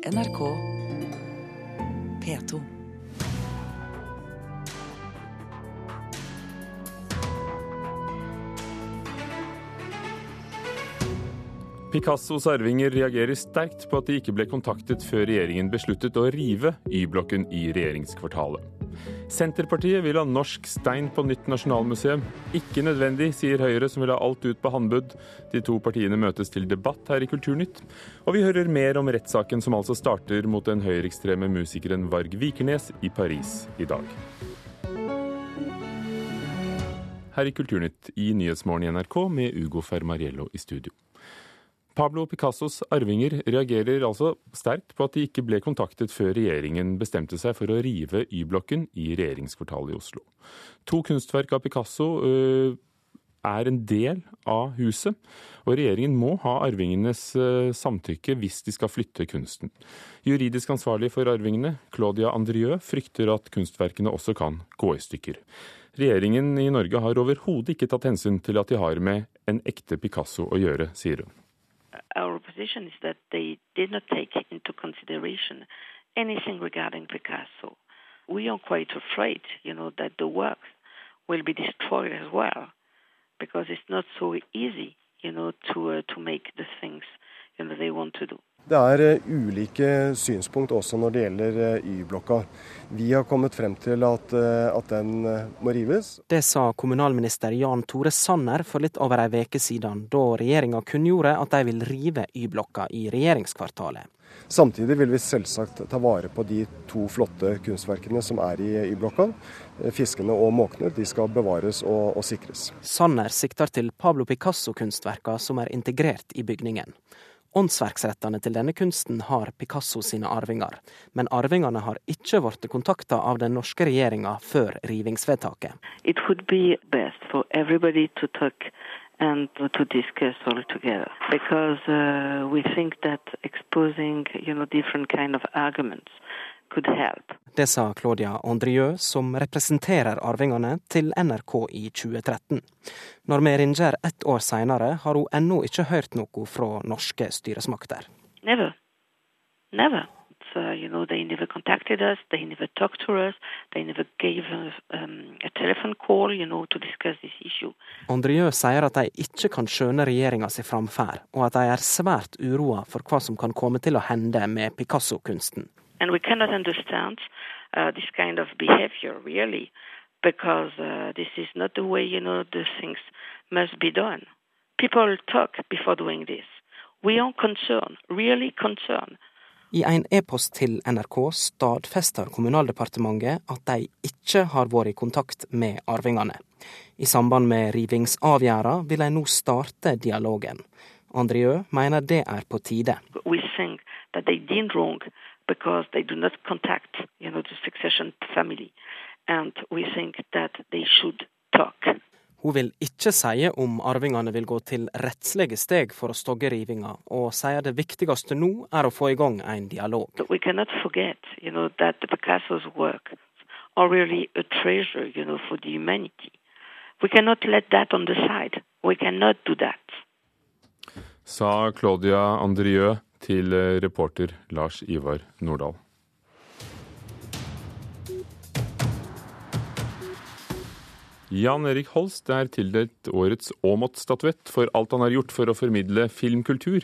NRK P2. Picassos arvinger reagerer sterkt på at de ikke ble kontaktet før regjeringen besluttet å rive Y-blokken i regjeringskvartalet. Senterpartiet vil ha norsk stein på nytt nasjonalmuseum. Ikke nødvendig, sier Høyre, som vil ha alt ut på handbud. De to partiene møtes til debatt her i Kulturnytt. Og vi hører mer om rettssaken som altså starter mot den høyreekstreme musikeren Varg Vikernes i Paris i dag. Her i Kulturnytt i Nyhetsmorgen i NRK med Ugo Fermariello i studio. Pablo Picassos arvinger reagerer altså sterkt på at de ikke ble kontaktet før regjeringen bestemte seg for å rive Y-blokken i regjeringskvartalet i Oslo. To kunstverk av Picasso øh, er en del av huset, og regjeringen må ha arvingenes øh, samtykke hvis de skal flytte kunsten. Juridisk ansvarlig for arvingene, Claudia Andrieu, frykter at kunstverkene også kan gå i stykker. Regjeringen i Norge har overhodet ikke tatt hensyn til at de har med en ekte Picasso å gjøre, sier hun. Our position is that they did not take into consideration anything regarding Picasso. We are quite afraid, you know, that the works will be destroyed as well, because it's not so easy, you know, to uh, to make the things you know they want to do. Det er eh, ulike synspunkt også når det gjelder eh, Y-blokka. Vi har kommet frem til at, eh, at, den må rives. Det sa kommunalminister Jan Tore Sanner for litt over ei uke siden, da regjeringa kunngjorde at de vil rive Y-blokka i regjeringskvartalet. Samtidig vil vi selvsagt ta vare på de to flotte kunstverkene som er i Y-blokka. Fiskene og måkene de skal bevares og, og sikres. Sanner sikter til Pablo Picasso-kunstverka som er integrert i bygningen. Åndsverksrettene til denne kunsten har Picasso sine arvinger, men arvingene har ikke blitt kontakta av den norske regjeringa før rivingsvedtaket. It would be best for everybody to talk and to discuss all together because uh, we think that exposing you know kind of det sa Claudia Andrieu, som representerer arvingene, til NRK i 2013. Når vi ringer ett år seinere, har hun ennå ikke hørt noe fra norske styresmakter. Never. Never. So, you know, they never contacted us, they never talked to us, they never gave us um, a telephone call, you know, to discuss this issue. Andrieu sier at de ikke kan skjønne regjeringa si framferd, og at de er svært uroa for hva som kan komme til å hende med Picasso-kunsten. And we cannot understand uh, this kind of behavior really, because uh, this is not the way you know the things must be done. People talk before doing this. We are concerned, really concerned. I en e-post til NRK stadfester Kommunaldepartementet at de ikke har vært i kontakt med arvingene. I samband med rivingsavgjerda vil de nå starte dialogen. Mener det er på tide. We think that they did wrong because they do not contact you know, the succession family. And we think that they should talk. Hun vil ikke si om arvingene vil gå til rettslige steg for å stogge rivinga, og sier det viktigste nå er å få i gang en dialog. We cannot forget you know, that the Picasso's work are really a treasure you know, for the humanity. We cannot let that on the side. We cannot do that. Sa Claudia Andrieux til eh, reporter Lars Ivar Nordahl. Jan Erik Holst er tildelt årets Aamodt-statuett for alt han har gjort for å formidle filmkultur.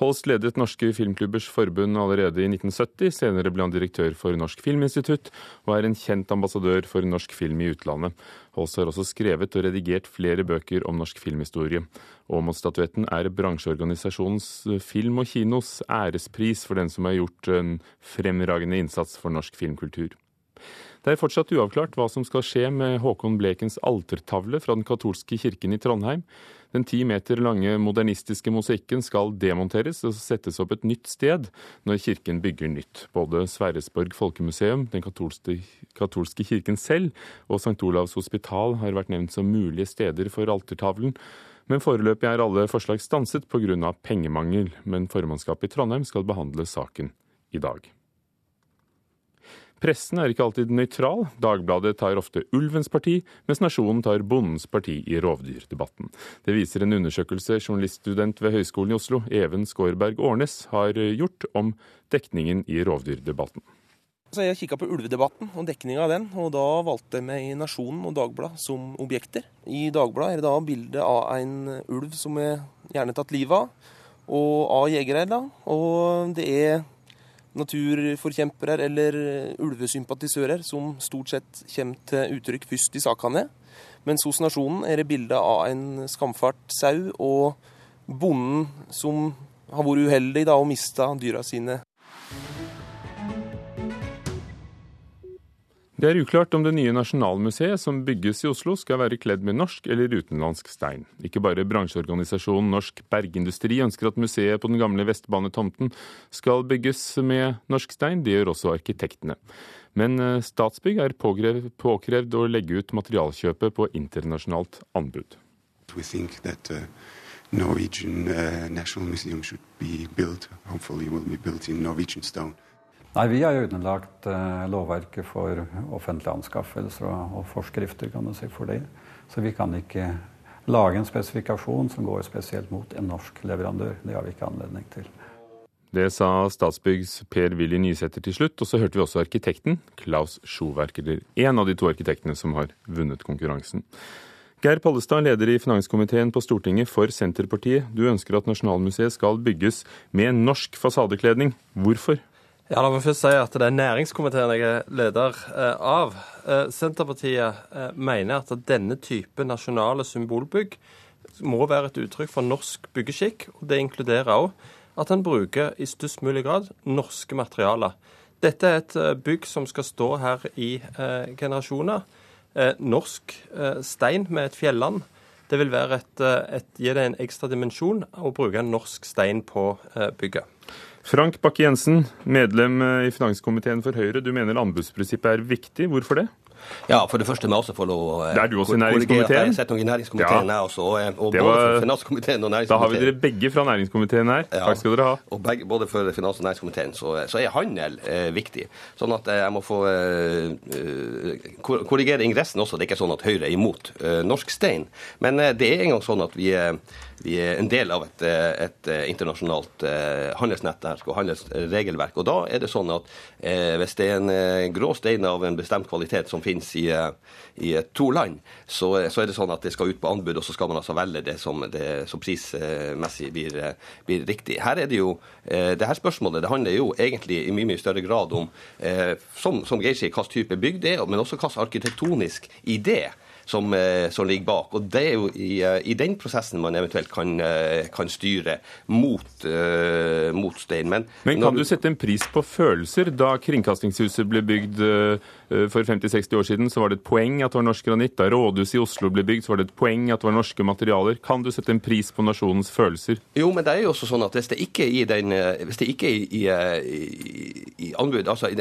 Holst ledet Norske Filmklubbers Forbund allerede i 1970. Senere ble han direktør for Norsk Filminstitutt, og er en kjent ambassadør for norsk film i utlandet. Holst har også skrevet og redigert flere bøker om norsk filmhistorie. Åmot-statuetten er bransjeorganisasjonens Film og kinos ærespris for den som har gjort en fremragende innsats for norsk filmkultur. Det er fortsatt uavklart hva som skal skje med Håkon Blekens altertavle fra den katolske kirken i Trondheim. Den ti meter lange modernistiske mosaikken skal demonteres og settes opp et nytt sted når kirken bygger nytt. Både Sverresborg folkemuseum, den katolske, katolske kirken selv og St. Olavs hospital har vært nevnt som mulige steder for altertavlen. Men foreløpig er alle forslag stanset pga. pengemangel. Men formannskapet i Trondheim skal behandle saken i dag. Pressen er ikke alltid nøytral. Dagbladet tar ofte ulvens parti, mens Nasjonen tar bondens parti i rovdyrdebatten. Det viser en undersøkelse journaliststudent ved Høgskolen i Oslo, Even Skårberg Årnes, har gjort om dekningen i rovdyrdebatten. Så jeg kikka på ulvedebatten og dekninga av den, og da valgte jeg meg Nasjonen og Dagbladet som objekter. I Dagbladet er det da bilde av en ulv som er gjerne tatt livet av, og av jegere. da, Og det er naturforkjempere eller ulvesympatisører som stort sett kommer til uttrykk først i sakene. Mens hos Nasjonen er det bilde av en skamfart sau og bonden som har vært uheldig da, og mista dyra sine Det er uklart om det nye Nasjonalmuseet som bygges i Oslo skal være kledd med norsk eller utenlandsk stein. Ikke bare bransjeorganisasjonen Norsk Bergindustri ønsker at museet på den gamle Vestbanetomten skal bygges med norsk stein, det gjør også arkitektene. Men eh, Statsbygg er påkrevd å legge ut materialkjøpet på internasjonalt anbud. Uh, Norwegian uh, National Museum should be built, hopefully will be built in Norwegian stone. Nei, Vi er underlagt eh, lovverket for offentlige anskaffelser og, og, forskrifter kan du si, for det. Så vi kan ikke lage en spesifikasjon som går spesielt mot en norsk leverandør. Det har vi ikke anledning til. Det sa Statsbyggs Per-Willy Nysæter til slutt, og så hørte vi også arkitekten Klaus Sjoverk, eller en av de to arkitektene som har vunnet konkurransen. Geir Pollestad, leder i finanskomiteen på Stortinget for Senterpartiet. Du ønsker at Nasjonalmuseet skal bygges med norsk fasadekledning. Hvorfor? Ja, La meg først si at det er næringskomiteen jeg er leder eh, av. Eh, Senterpartiet eh, mener at denne type nasjonale symbolbygg må være et uttrykk for norsk byggeskikk. og Det inkluderer òg at en bruker i størst mulig grad norske materialer. Dette er et bygg som skal stå her i generasjoner. Norsk stein med et fjelland. Det vil et, et, gi det en ekstra dimensjon å bruke norsk stein på bygget. Frank Bakke-Jensen, medlem i finanskomiteen for Høyre. Du mener anbudsprinsippet er viktig. Hvorfor det? Ja, for det første må jeg også få lov å Det er du også i næringskomiteen? Jeg sitter i næringskomiteen, ja. jeg også. Og, og både var... finanskomiteen og næringskomiteen. Da har vi dere begge fra næringskomiteen her. Ja. Takk skal dere ha. Og begge, både for finans- og næringskomiteen så, så er handel eh, viktig. Sånn at eh, jeg må få eh, korrigere ingressen også. Det er ikke sånn at Høyre er imot eh, norsk stein. Men eh, det er engang sånn at vi, vi, er en del av et, eh, et internasjonalt handelsnettverk og handelsregelverk. Og da er det sånn at hvis det er en grå stein av en bestemt kvalitet som finnes i, i to land, så, så, er det sånn at det skal ut på anbud, og så skal man altså velge det som, det, som prismessig blir, blir, riktig. Her er det jo, det her spørsmålet det handler jo egentlig i mye mye større grad om, som, som Geir sier, hvilken type bygg det er, men også hvilken arkitektonisk idé som, eh, som, ligger bak. Og Det er jo i, eh, i den prosessen man eventuelt kan, eh, kan styre mot, uh, mot stein. Men, Men kan du sette en pris på følelser? Da Kringkastingshuset ble bygd for 50-60 år siden, så var det et poeng at det var norsk granitt. Da rådhuset i Oslo ble bygd, så var det et poeng at det var norske materialer. Kan du sette en pris på nasjonens følelser? Jo, men det er jo også sånn at hvis det ikke i, den, hvis det ikke i, i, i anbud, altså i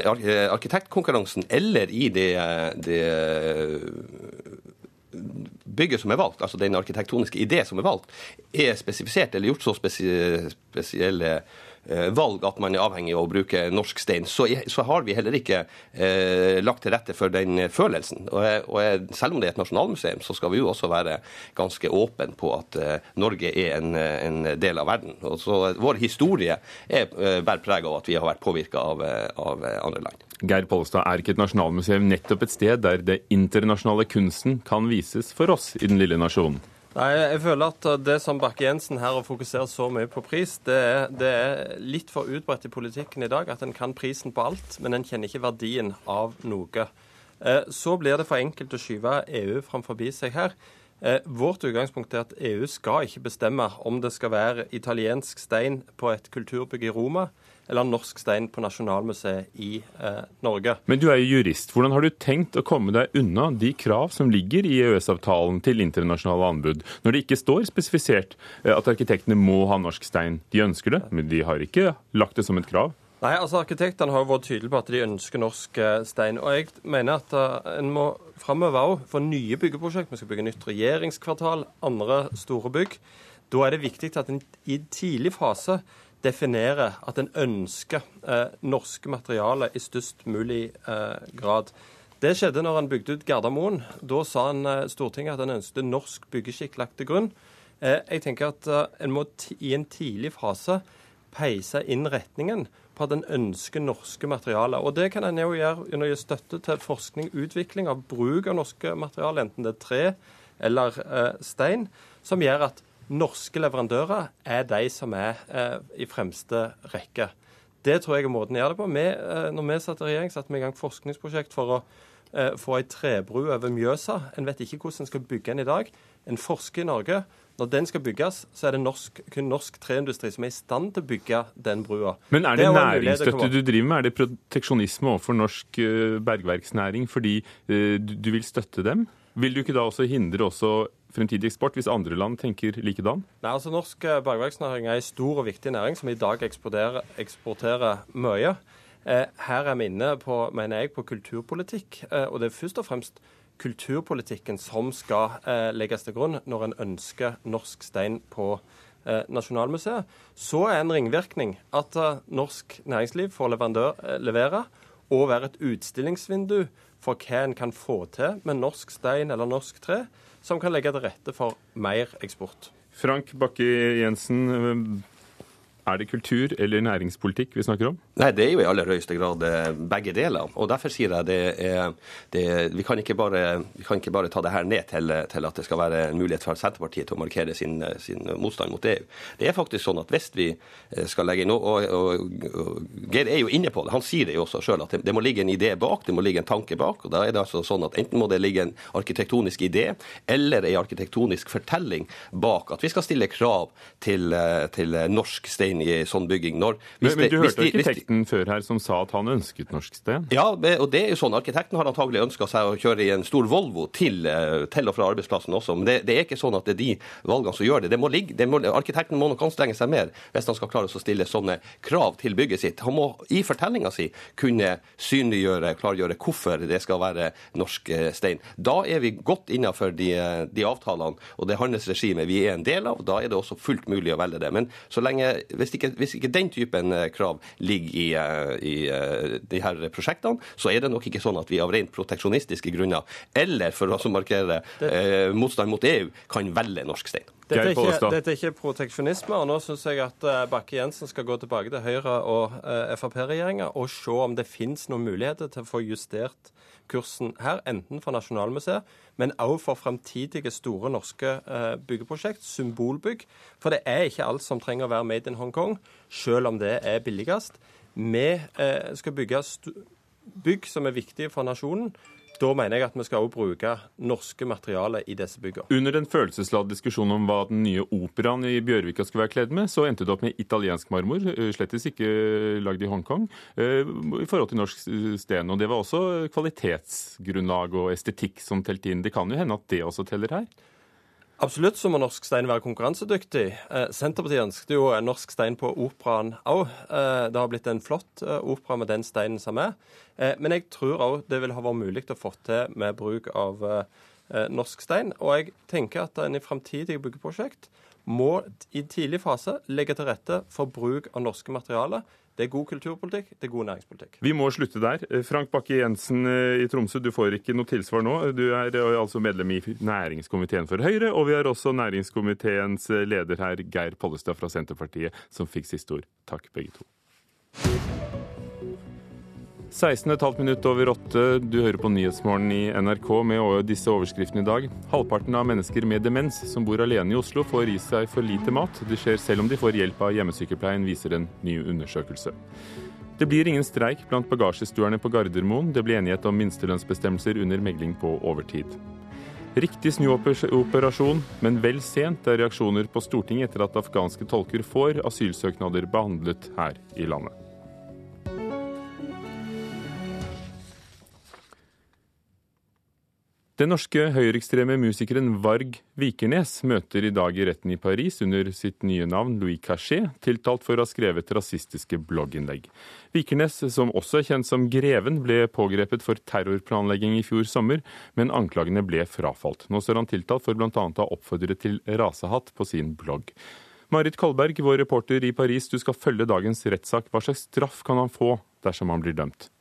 arkitektkonkurransen eller i det, det bygget som er valgt, altså den arkitektoniske idé som er valgt, er spesifisert eller gjort så spesielle valg at man er avhengig av å bruke norsk stein, så, så har vi heller ikke eh, lagt til rette for den følelsen. Og, og, selv om det er et nasjonalmuseum, så skal vi jo også være ganske åpne på at eh, Norge er en, en, del av verden. Og så Vår historie er, eh, bærer preg av at vi har vært påvirka av, av andre land. Geir Pollestad, er ikke et nasjonalmuseum nettopp et sted der det internasjonale kunsten kan vises for oss i den lille nasjonen? Nei, jeg føler at det som Bakke-Jensen her fokuserer så mye på pris, det er, det er, litt for utbredt i politikken i dag at en kan prisen på alt, men en kjenner ikke verdien av noe. Eh, så blir det for enkelt å skyve EU framfor seg her. Eh, vårt utgangspunkt er at EU skal ikke bestemme om det skal være italiensk stein på et kulturbygg i Roma eller norsk stein på Nasjonalmuseet i eh, Norge. Men du er jo jurist. Hvordan har du tenkt å komme deg unna de krav som ligger i EØS-avtalen til internasjonale anbud, når det ikke står spesifisert eh, at arkitektene må ha norsk stein? De ønsker det, men de har ikke lagt det som et krav. Nei, altså Arkitektene har jo vært tydelige på at de ønsker norsk eh, stein. Og jeg mener at uh, en må framover òg få nye byggeprosjekt. Vi skal bygge nytt regjeringskvartal, andre store bygg. Da er det viktig at en i tidlig fase definerer at en ønsker eh, norske materialer i størst mulig eh, grad. Det skjedde når han bygde ut Gardermoen. Da sa han eh, Stortinget at han ønsket norsk byggeskikk lagt til grunn. Eh, jeg tenker at eh, en må i en tidlig fase peise inn retningen på at en ønsker norske materialer. Og Det kan en jo gjøre gjennom å gi støtte til forskning og utvikling av bruk av norske materialer, enten det er tre eller eh, stein, som gjør at norske leverandører er de som er eh, i fremste rekke. Det tror jeg er måten å gjøre det på. Vi, eh, når vi satt i regjering, satte vi i gang forskningsprosjekt for å eh, få ei trebru over Mjøsa. En vet ikke hvordan en skal bygge den i dag. En forsker i Norge. Når den skal bygges, så er det norsk, kun norsk treindustri som er i stand til å bygge den brua. Men er det, det næringsstøtte du driver med? Er det proteksjonisme overfor norsk uh, bergverksnæring fordi du, du vil støtte dem? Vil du ikke da også hindre også fremtidig eksport, hvis andre land tenker likedan? Nei, altså Norsk eh, bergverksnæring er en stor og viktig næring som i dag eksporterer, mye. Eh, her er vi inne på, mener jeg, på kulturpolitikk. Eh, og det er først og fremst kulturpolitikken som skal eh, legges til grunn når en ønsker norsk stein på Nasjonalmuseet. Så er en ringvirkning at norsk næringsliv får levere og være et utstillingsvindu for hva en kan få til med norsk stein eller norsk tre som kan legge til rette for mer eksport. Frank Bakke-Jensen, er det kultur eller næringspolitikk vi snakker om? Nei, det er jo i aller høyeste grad eh, begge deler. Og Derfor sier jeg det er det, vi, kan ikke bare, vi kan ikke bare ta det her ned til, til, at det skal være en mulighet for Senterpartiet til å markere sin, sin, motstand mot EU. Det er faktisk sånn at hvis vi eh, skal legge inn og, og, og, Geir er jo inne på det, han sier det jo også sjøl, at det, det, må ligge en idé bak, det må ligge en tanke bak. og da er det altså sånn at Enten må det ligge en arkitektonisk idé eller en arkitektonisk fortelling bak at vi skal stille krav til, eh, til norsk stein i sånn bygging. Når, men, men, du hørte arkitekten før her som sa at han ønsket norsk sted? Ja, og det er jo sånn. Arkitekten har antagelig ønska seg å kjøre i en stor Volvo til, eh, til og fra arbeidsplassen også. Men det, det, er ikke sånn at det er de valgene som gjør det. det, må ligge, det må, arkitekten må nok anstrenge seg mer hvis han skal klare å stille sånne krav til bygget sitt. Han må i fortellinga si kunne synliggjøre, klargjøre hvorfor det skal være norsk eh, stein. Da er vi godt innafor de, de, avtalene og det handelsregimet vi er en del av. Da er det også fullt mulig å velge det. Men så lenge hvis ikke, hvis ikke, den typen eh, krav ligger i, eh, i eh, de her prosjektene, så er det nok ikke sånn at vi av rent proteksjonistiske grunner, eller for å markere eh, motstand mot EU, kan velge norsk stein. Dette er, ikke, dette er ikke proteksjonisme. og Nå syns jeg at Bakke-Jensen skal gå tilbake til Høyre- og uh, Frp-regjeringa og se om det finnes noen muligheter til å få justert kursen her, enten for Nasjonalmuseet, men også for fremtidige store norske eh, byggeprosjekt, symbolbygg. For det er ikke alt som trenger å være made in Hongkong, selv om det er billigst. Vi eh, skal bygge bygg som er viktige for nasjonen, da mener jeg at vi skal også bruke norske materialer i disse byggene. Under den følelsesladde diskusjonen om hva den nye operaen i Bjørvika skulle være kledd med, så endte det opp med italiensk marmor, eh, slettes ikke lagd i Hongkong, eh, i forhold til norsk sten. Og det var også kvalitetsgrunnlag og estetikk som telte inn. Det kan jo hende at det også teller her? Absolutt så må norsk stein være konkurransedyktig. Eh, Senterpartiet ønsket jo norsk stein på operaen òg. Eh, det har blitt en flott eh, opera med den steinen som er. Men jeg tror òg det vil ha vært mulig å få til med bruk av norsk stein. Og jeg tenker at en i framtidige byggeprosjekt må i tidlig fase legge til rette for bruk av norske materialer det er god kulturpolitikk, det er god næringspolitikk. Vi må slutte der. Frank Bakke-Jensen eh, i Tromsø, du får ikke noe tilsvar nå. Du er eh, altså medlem i næringskomiteen for Høyre, og vi har også næringskomiteens eh, leder her, Geir Pollestad fra Senterpartiet, som fikk siste ord. Takk, begge to. 16,5 minutt over åtte. Du hører på Nyhetsmorgen i NRK med disse overskriftene i dag. Halvparten av mennesker med demens som bor alene i Oslo, får i seg for lite mat. Det skjer selv om de får hjelp av hjemmesykepleien, viser en ny undersøkelse. Det blir ingen streik blant bagasjestuerne på Gardermoen. Det ble enighet om minstelønnsbestemmelser under megling på overtid. Riktig snuoperasjon, men vel sent, er reaksjoner på Stortinget etter at afghanske tolker får asylsøknader behandlet her i landet. Den norske høyreekstreme musikeren Varg Vikernes møter i dag i retten i Paris under sitt nye navn Louis Cachet, tiltalt for å ha skrevet rasistiske blogginnlegg. Vikernes, som også er kjent som Greven, ble pågrepet for terrorplanlegging i fjor sommer, men anklagene ble frafalt. Nå står han tiltalt for bl.a. å ha oppfordret til rasehatt på sin blogg. Marit Kolberg, vår reporter i Paris, du skal følge dagens rettssak. Hva slags straff kan han få dersom han blir dømt?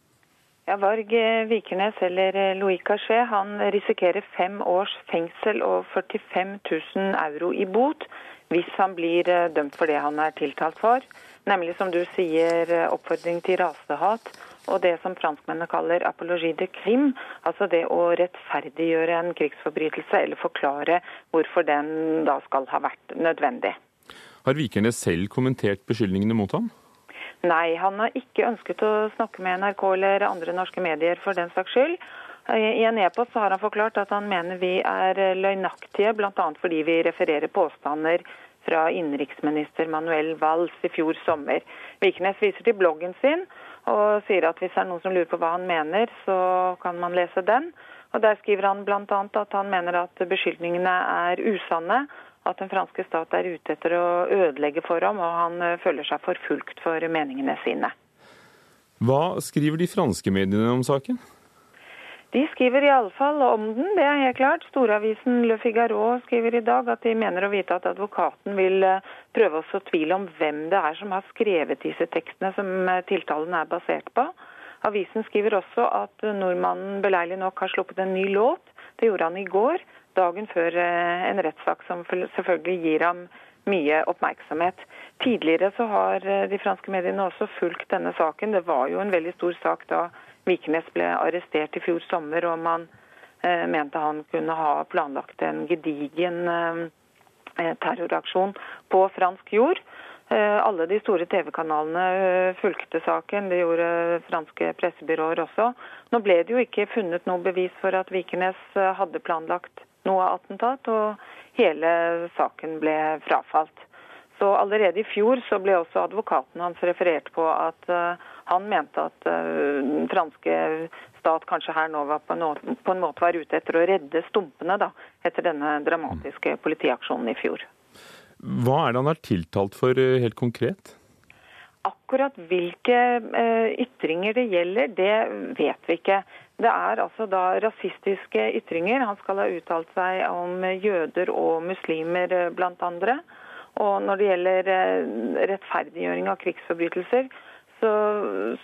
Ja, Varg Vikernes eller Louis Cachet han risikerer fem års fengsel og 45 000 euro i bot hvis han blir dømt for det han er tiltalt for. Nemlig, som du sier, oppfordring til rasehat og det som franskmennene kaller apologie de crime, altså det å rettferdiggjøre en krigsforbrytelse eller forklare hvorfor den da skal ha vært nødvendig. Har Vikernes selv kommentert beskyldningene mot ham? Nei, han har ikke ønsket å snakke med NRK eller andre norske medier for den saks skyld. I en e-post har han forklart at han mener vi er løgnaktige, bl.a. fordi vi refererer påstander fra innenriksminister Manuel Valls i fjor sommer. Vikernes viser til bloggen sin og sier at hvis det er noen som lurer på hva han mener, så kan man lese den. Og Der skriver han bl.a. at han mener at beskyldningene er usanne, at den franske stat er ute etter å ødelegge for ham, og han eh, føler seg forfulgt for meningene sine. Hva skriver de franske mediene om saken? De skriver iallfall om den, det er helt klart. Storavisen Le Figaro skriver i dag at de mener å vite at advokaten vil eh, prøve å så tvil om hvem det er som har skrevet disse tekstene som eh, tiltalen er basert på. Avisen skriver også at nordmannen beleilig nok har sluppet en ny låt. Det gjorde han i går, dagen før eh, en rettssak som selvfølgelig gir ham mye oppmerksomhet. Tidligere så har de franske mediene også fulgt denne saken. Det var jo en veldig stor sak da Vikernes ble arrestert i fjor sommer, og man eh, mente han kunne ha planlagt en gedigen eh, eh terroraksjon på fransk jord. Eh, alle de store TV-kanalene eh, fulgte saken, det gjorde franske pressebyråer også. Nå ble det jo ikke funnet noe bevis for at Vikernes eh, hadde planlagt noe attentat, og hele saken ble frafalt. Så allerede i fjor så ble også advokaten hans referert på at uh, han mente at den franske stat kanskje her nå var på, en måte var ute etter å redde stumpene da, etter denne dramatiske politiaksjonen i fjor. Hva er det han er tiltalt for uh, helt konkret? Akkurat hvilke ytringer det gjelder, det vet vi ikke. Det er altså da rasistiske ytringer. Han skal ha uttalt seg om jøder og muslimer blant andre. Og når det gjelder eh, rettferdiggjøring av krigsforbrytelser, så,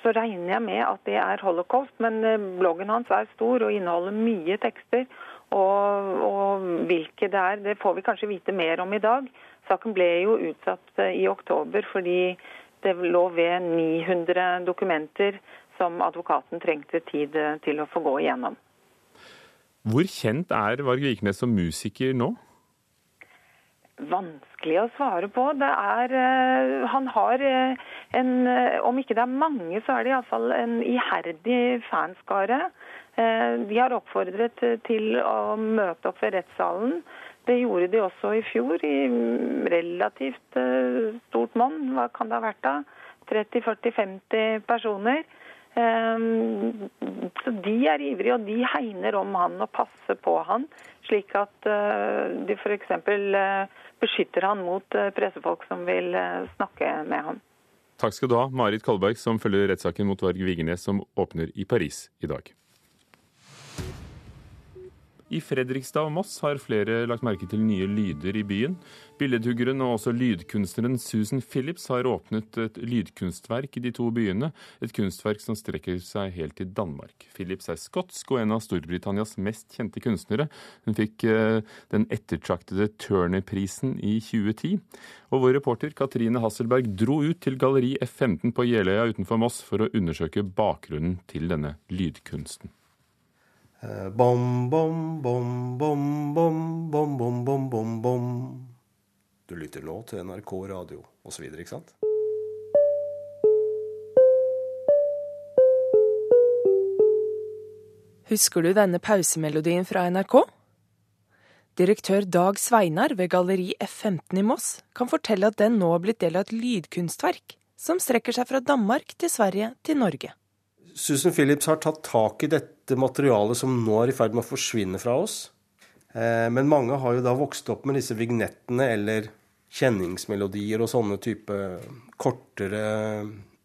så, regner jeg med at det er holocaust. Men eh, bloggen hans er stor og inneholder mye tekster. Og, og hvilke det er, det får vi kanskje vite mer om i dag. Saken ble jo utsatt eh, i oktober fordi det lå ved 900 dokumenter som advokaten trengte tid til å få gå igjennom. Hvor kjent er Varg Vikernes som musiker nå? vanskelig å svare på. Det er, uh, han har uh, en Om ikke det er mange, så er det iallfall en iherdig fanskare. de har oppfordret til å møte opp ved rettssalen. Det gjorde de også i fjor, i relativt stort monn. Hva kan det ha vært da? 30-40-50 personer. Så De er ivrige, og de hegner om han og passer på han, slik at de f.eks beskytter han mot eh, pressefolk som vil eh, snakke med ham. Takk skal du ha, Marit Kolberg, som følger rettssaken mot Varg Vigernes, som åpner i Paris i dag. I Fredrikstad og Moss har flere lagt merke til nye lyder i byen. Billedhuggeren og også lydkunstneren Susan Phillips har åpnet et lydkunstverk i de to byene. Et kunstverk som strekker seg helt til Danmark. Phillips er skotsk og en av Storbritannias mest kjente kunstnere. Hun fikk eh, den ettertraktede Turner-prisen i 2010. Og vår reporter Katrine Hasselberg dro ut til Galleri F15 på Jeløya utenfor Moss for å undersøke bakgrunnen til denne lydkunsten. Bom, bom, bom, bom, bom, bom, bom, bom, bom, bom. Du lytter nå til NRK radio osv., ikke sant? Husker du denne pausemelodien fra NRK? Direktør Dag Sveinar ved Galleri F15 i Moss kan fortelle at den nå har blitt del av et lydkunstverk som strekker seg fra Danmark til Sverige til Norge. Susan Phillips har tatt tak i dette materialet som nå er i ferd med å forsvinne fra oss. Eh, men mange har jo da vokst opp med disse vignettene eller kjenningsmelodier og sånne type kortere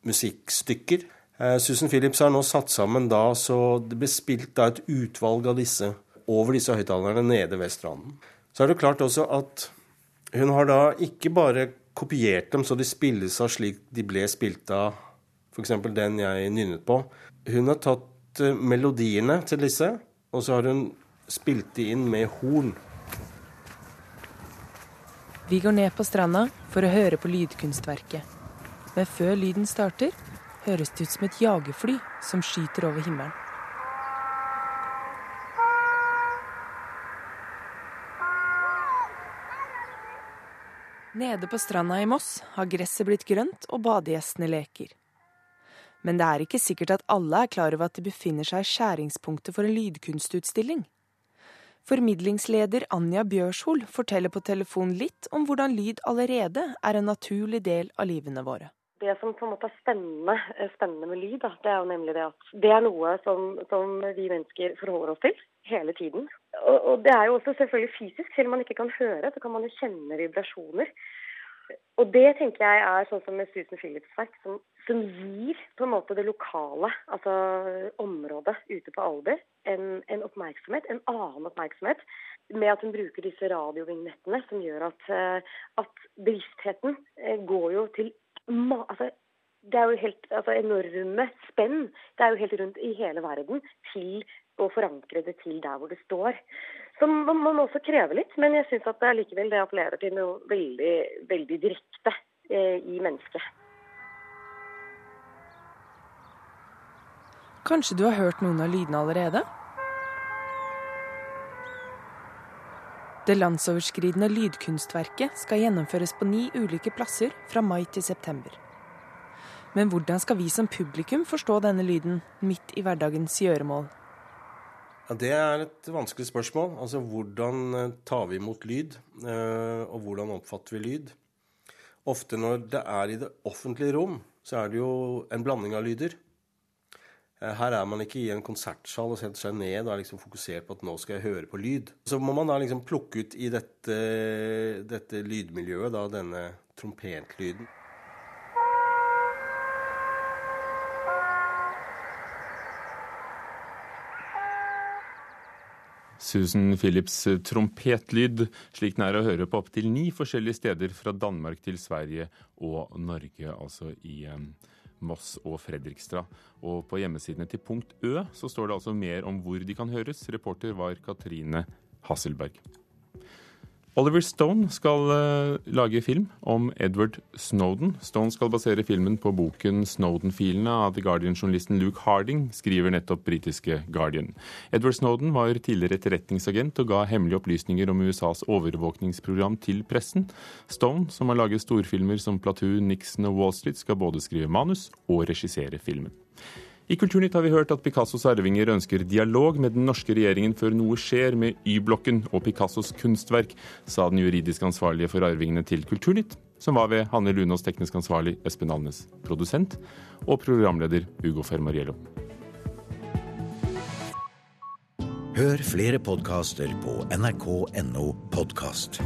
musikkstykker. Eh, Susan Phillips har nå satt sammen da, så det ble spilt da et utvalg av disse over disse høyttalerne nede ved stranden. Så er det klart også at hun har da ikke bare kopiert dem så de spilles av slik de ble spilt av f.eks. den jeg nynnet på. Hun har tatt eh, melodiene til disse, og så har hun spilt de inn med horn. Vi går ned på stranda for å høre på lydkunstverket. Men før lyden starter, høres det ut som et jagerfly som skyter over himmelen. Nede på stranda i Moss har gresset blitt grønt og badegjestene leker. Men det er ikke sikkert at alle er klar over at de befinner seg i skjæringspunktet for en lydkunstutstilling. Formidlingsleder Anja Bjørshol forteller på telefon litt om hvordan lyd allerede er en naturlig del av livene våre. Det som på en måte er spennende, eh, spennende med lyd, da, det er jo nemlig det at det er noe som, som vi mennesker forholder oss til hele tiden. Og, og, det er jo også selvfølgelig fysisk. Selv om man ikke kan høre, så kan man jo kjenne vibrasjoner. Og det tenker jeg er sånn som med Susan Phillips' verk, som, som, gir på en måte det lokale, altså området ute på Alder, en, en, oppmerksomhet, en annen oppmerksomhet, med at hun bruker disse radiovignettene som gjør at, eh, at bevisstheten eh, går jo til altså, det er jo helt altså, enorme spenn. Det er jo helt rundt i hele verden til å forankre det til der hvor det står. Så man må også kreve litt, men jeg syns at det likevel det appellerer til noe veldig, veldig direkte eh, i mennesket. Kanskje du har hørt noen av lydene allerede? Det landsoverskridende lydkunstverket skal gjennomføres på ni ulike plasser fra mai til september. Men hvordan skal vi som publikum forstå denne lyden midt i hverdagens gjøremål? Ja, Det er et vanskelig spørsmål. Altså hvordan eh, tar vi imot lyd, eh, og hvordan oppfatter vi lyd? Ofte når det er i det offentlige rom, så er det jo en blanding av lyder. Eh, her er man ikke i en konsertsal og setter seg ned og er liksom fokusert på at nå skal jeg høre på lyd. Så må man da liksom plukke ut i dette, dette lydmiljøet da denne trompetlyden. Susan Phillips trompetlyd, slik den er å høre på opptil ni forskjellige steder fra Danmark til Sverige og Norge, altså i Moss og Fredrikstad. Og på hjemmesidene til Punkt Ø så står det altså mer om hvor de kan høres. Reporter var Katrine Hasselberg. Oliver Stone skal uh, lage film om Edward Snowden. Stone skal basere filmen på boken 'Snowden-filene' av The Guardian-journalisten Luke Harding, skriver nettopp britiske Guardian. Edward Snowden var tidligere etterretningsagent og ga hemmelige opplysninger om USAs overvåkningsprogram til pressen. Stone, som har laget storfilmer som 'Platoon', 'Nixon' og 'Wall Street', skal både skrive manus og regissere filmen. I Kulturnytt har vi hørt at Picassos arvinger ønsker dialog med den norske regjeringen før noe skjer med Y-blokken og Picassos kunstverk, sa den juridisk ansvarlige for arvingene til Kulturnytt, som var ved Hanne Lunås teknisk ansvarlig Espen Alnes, produsent, og programleder Ugo Fermariello. Hør flere podkaster på nrk.no podkast.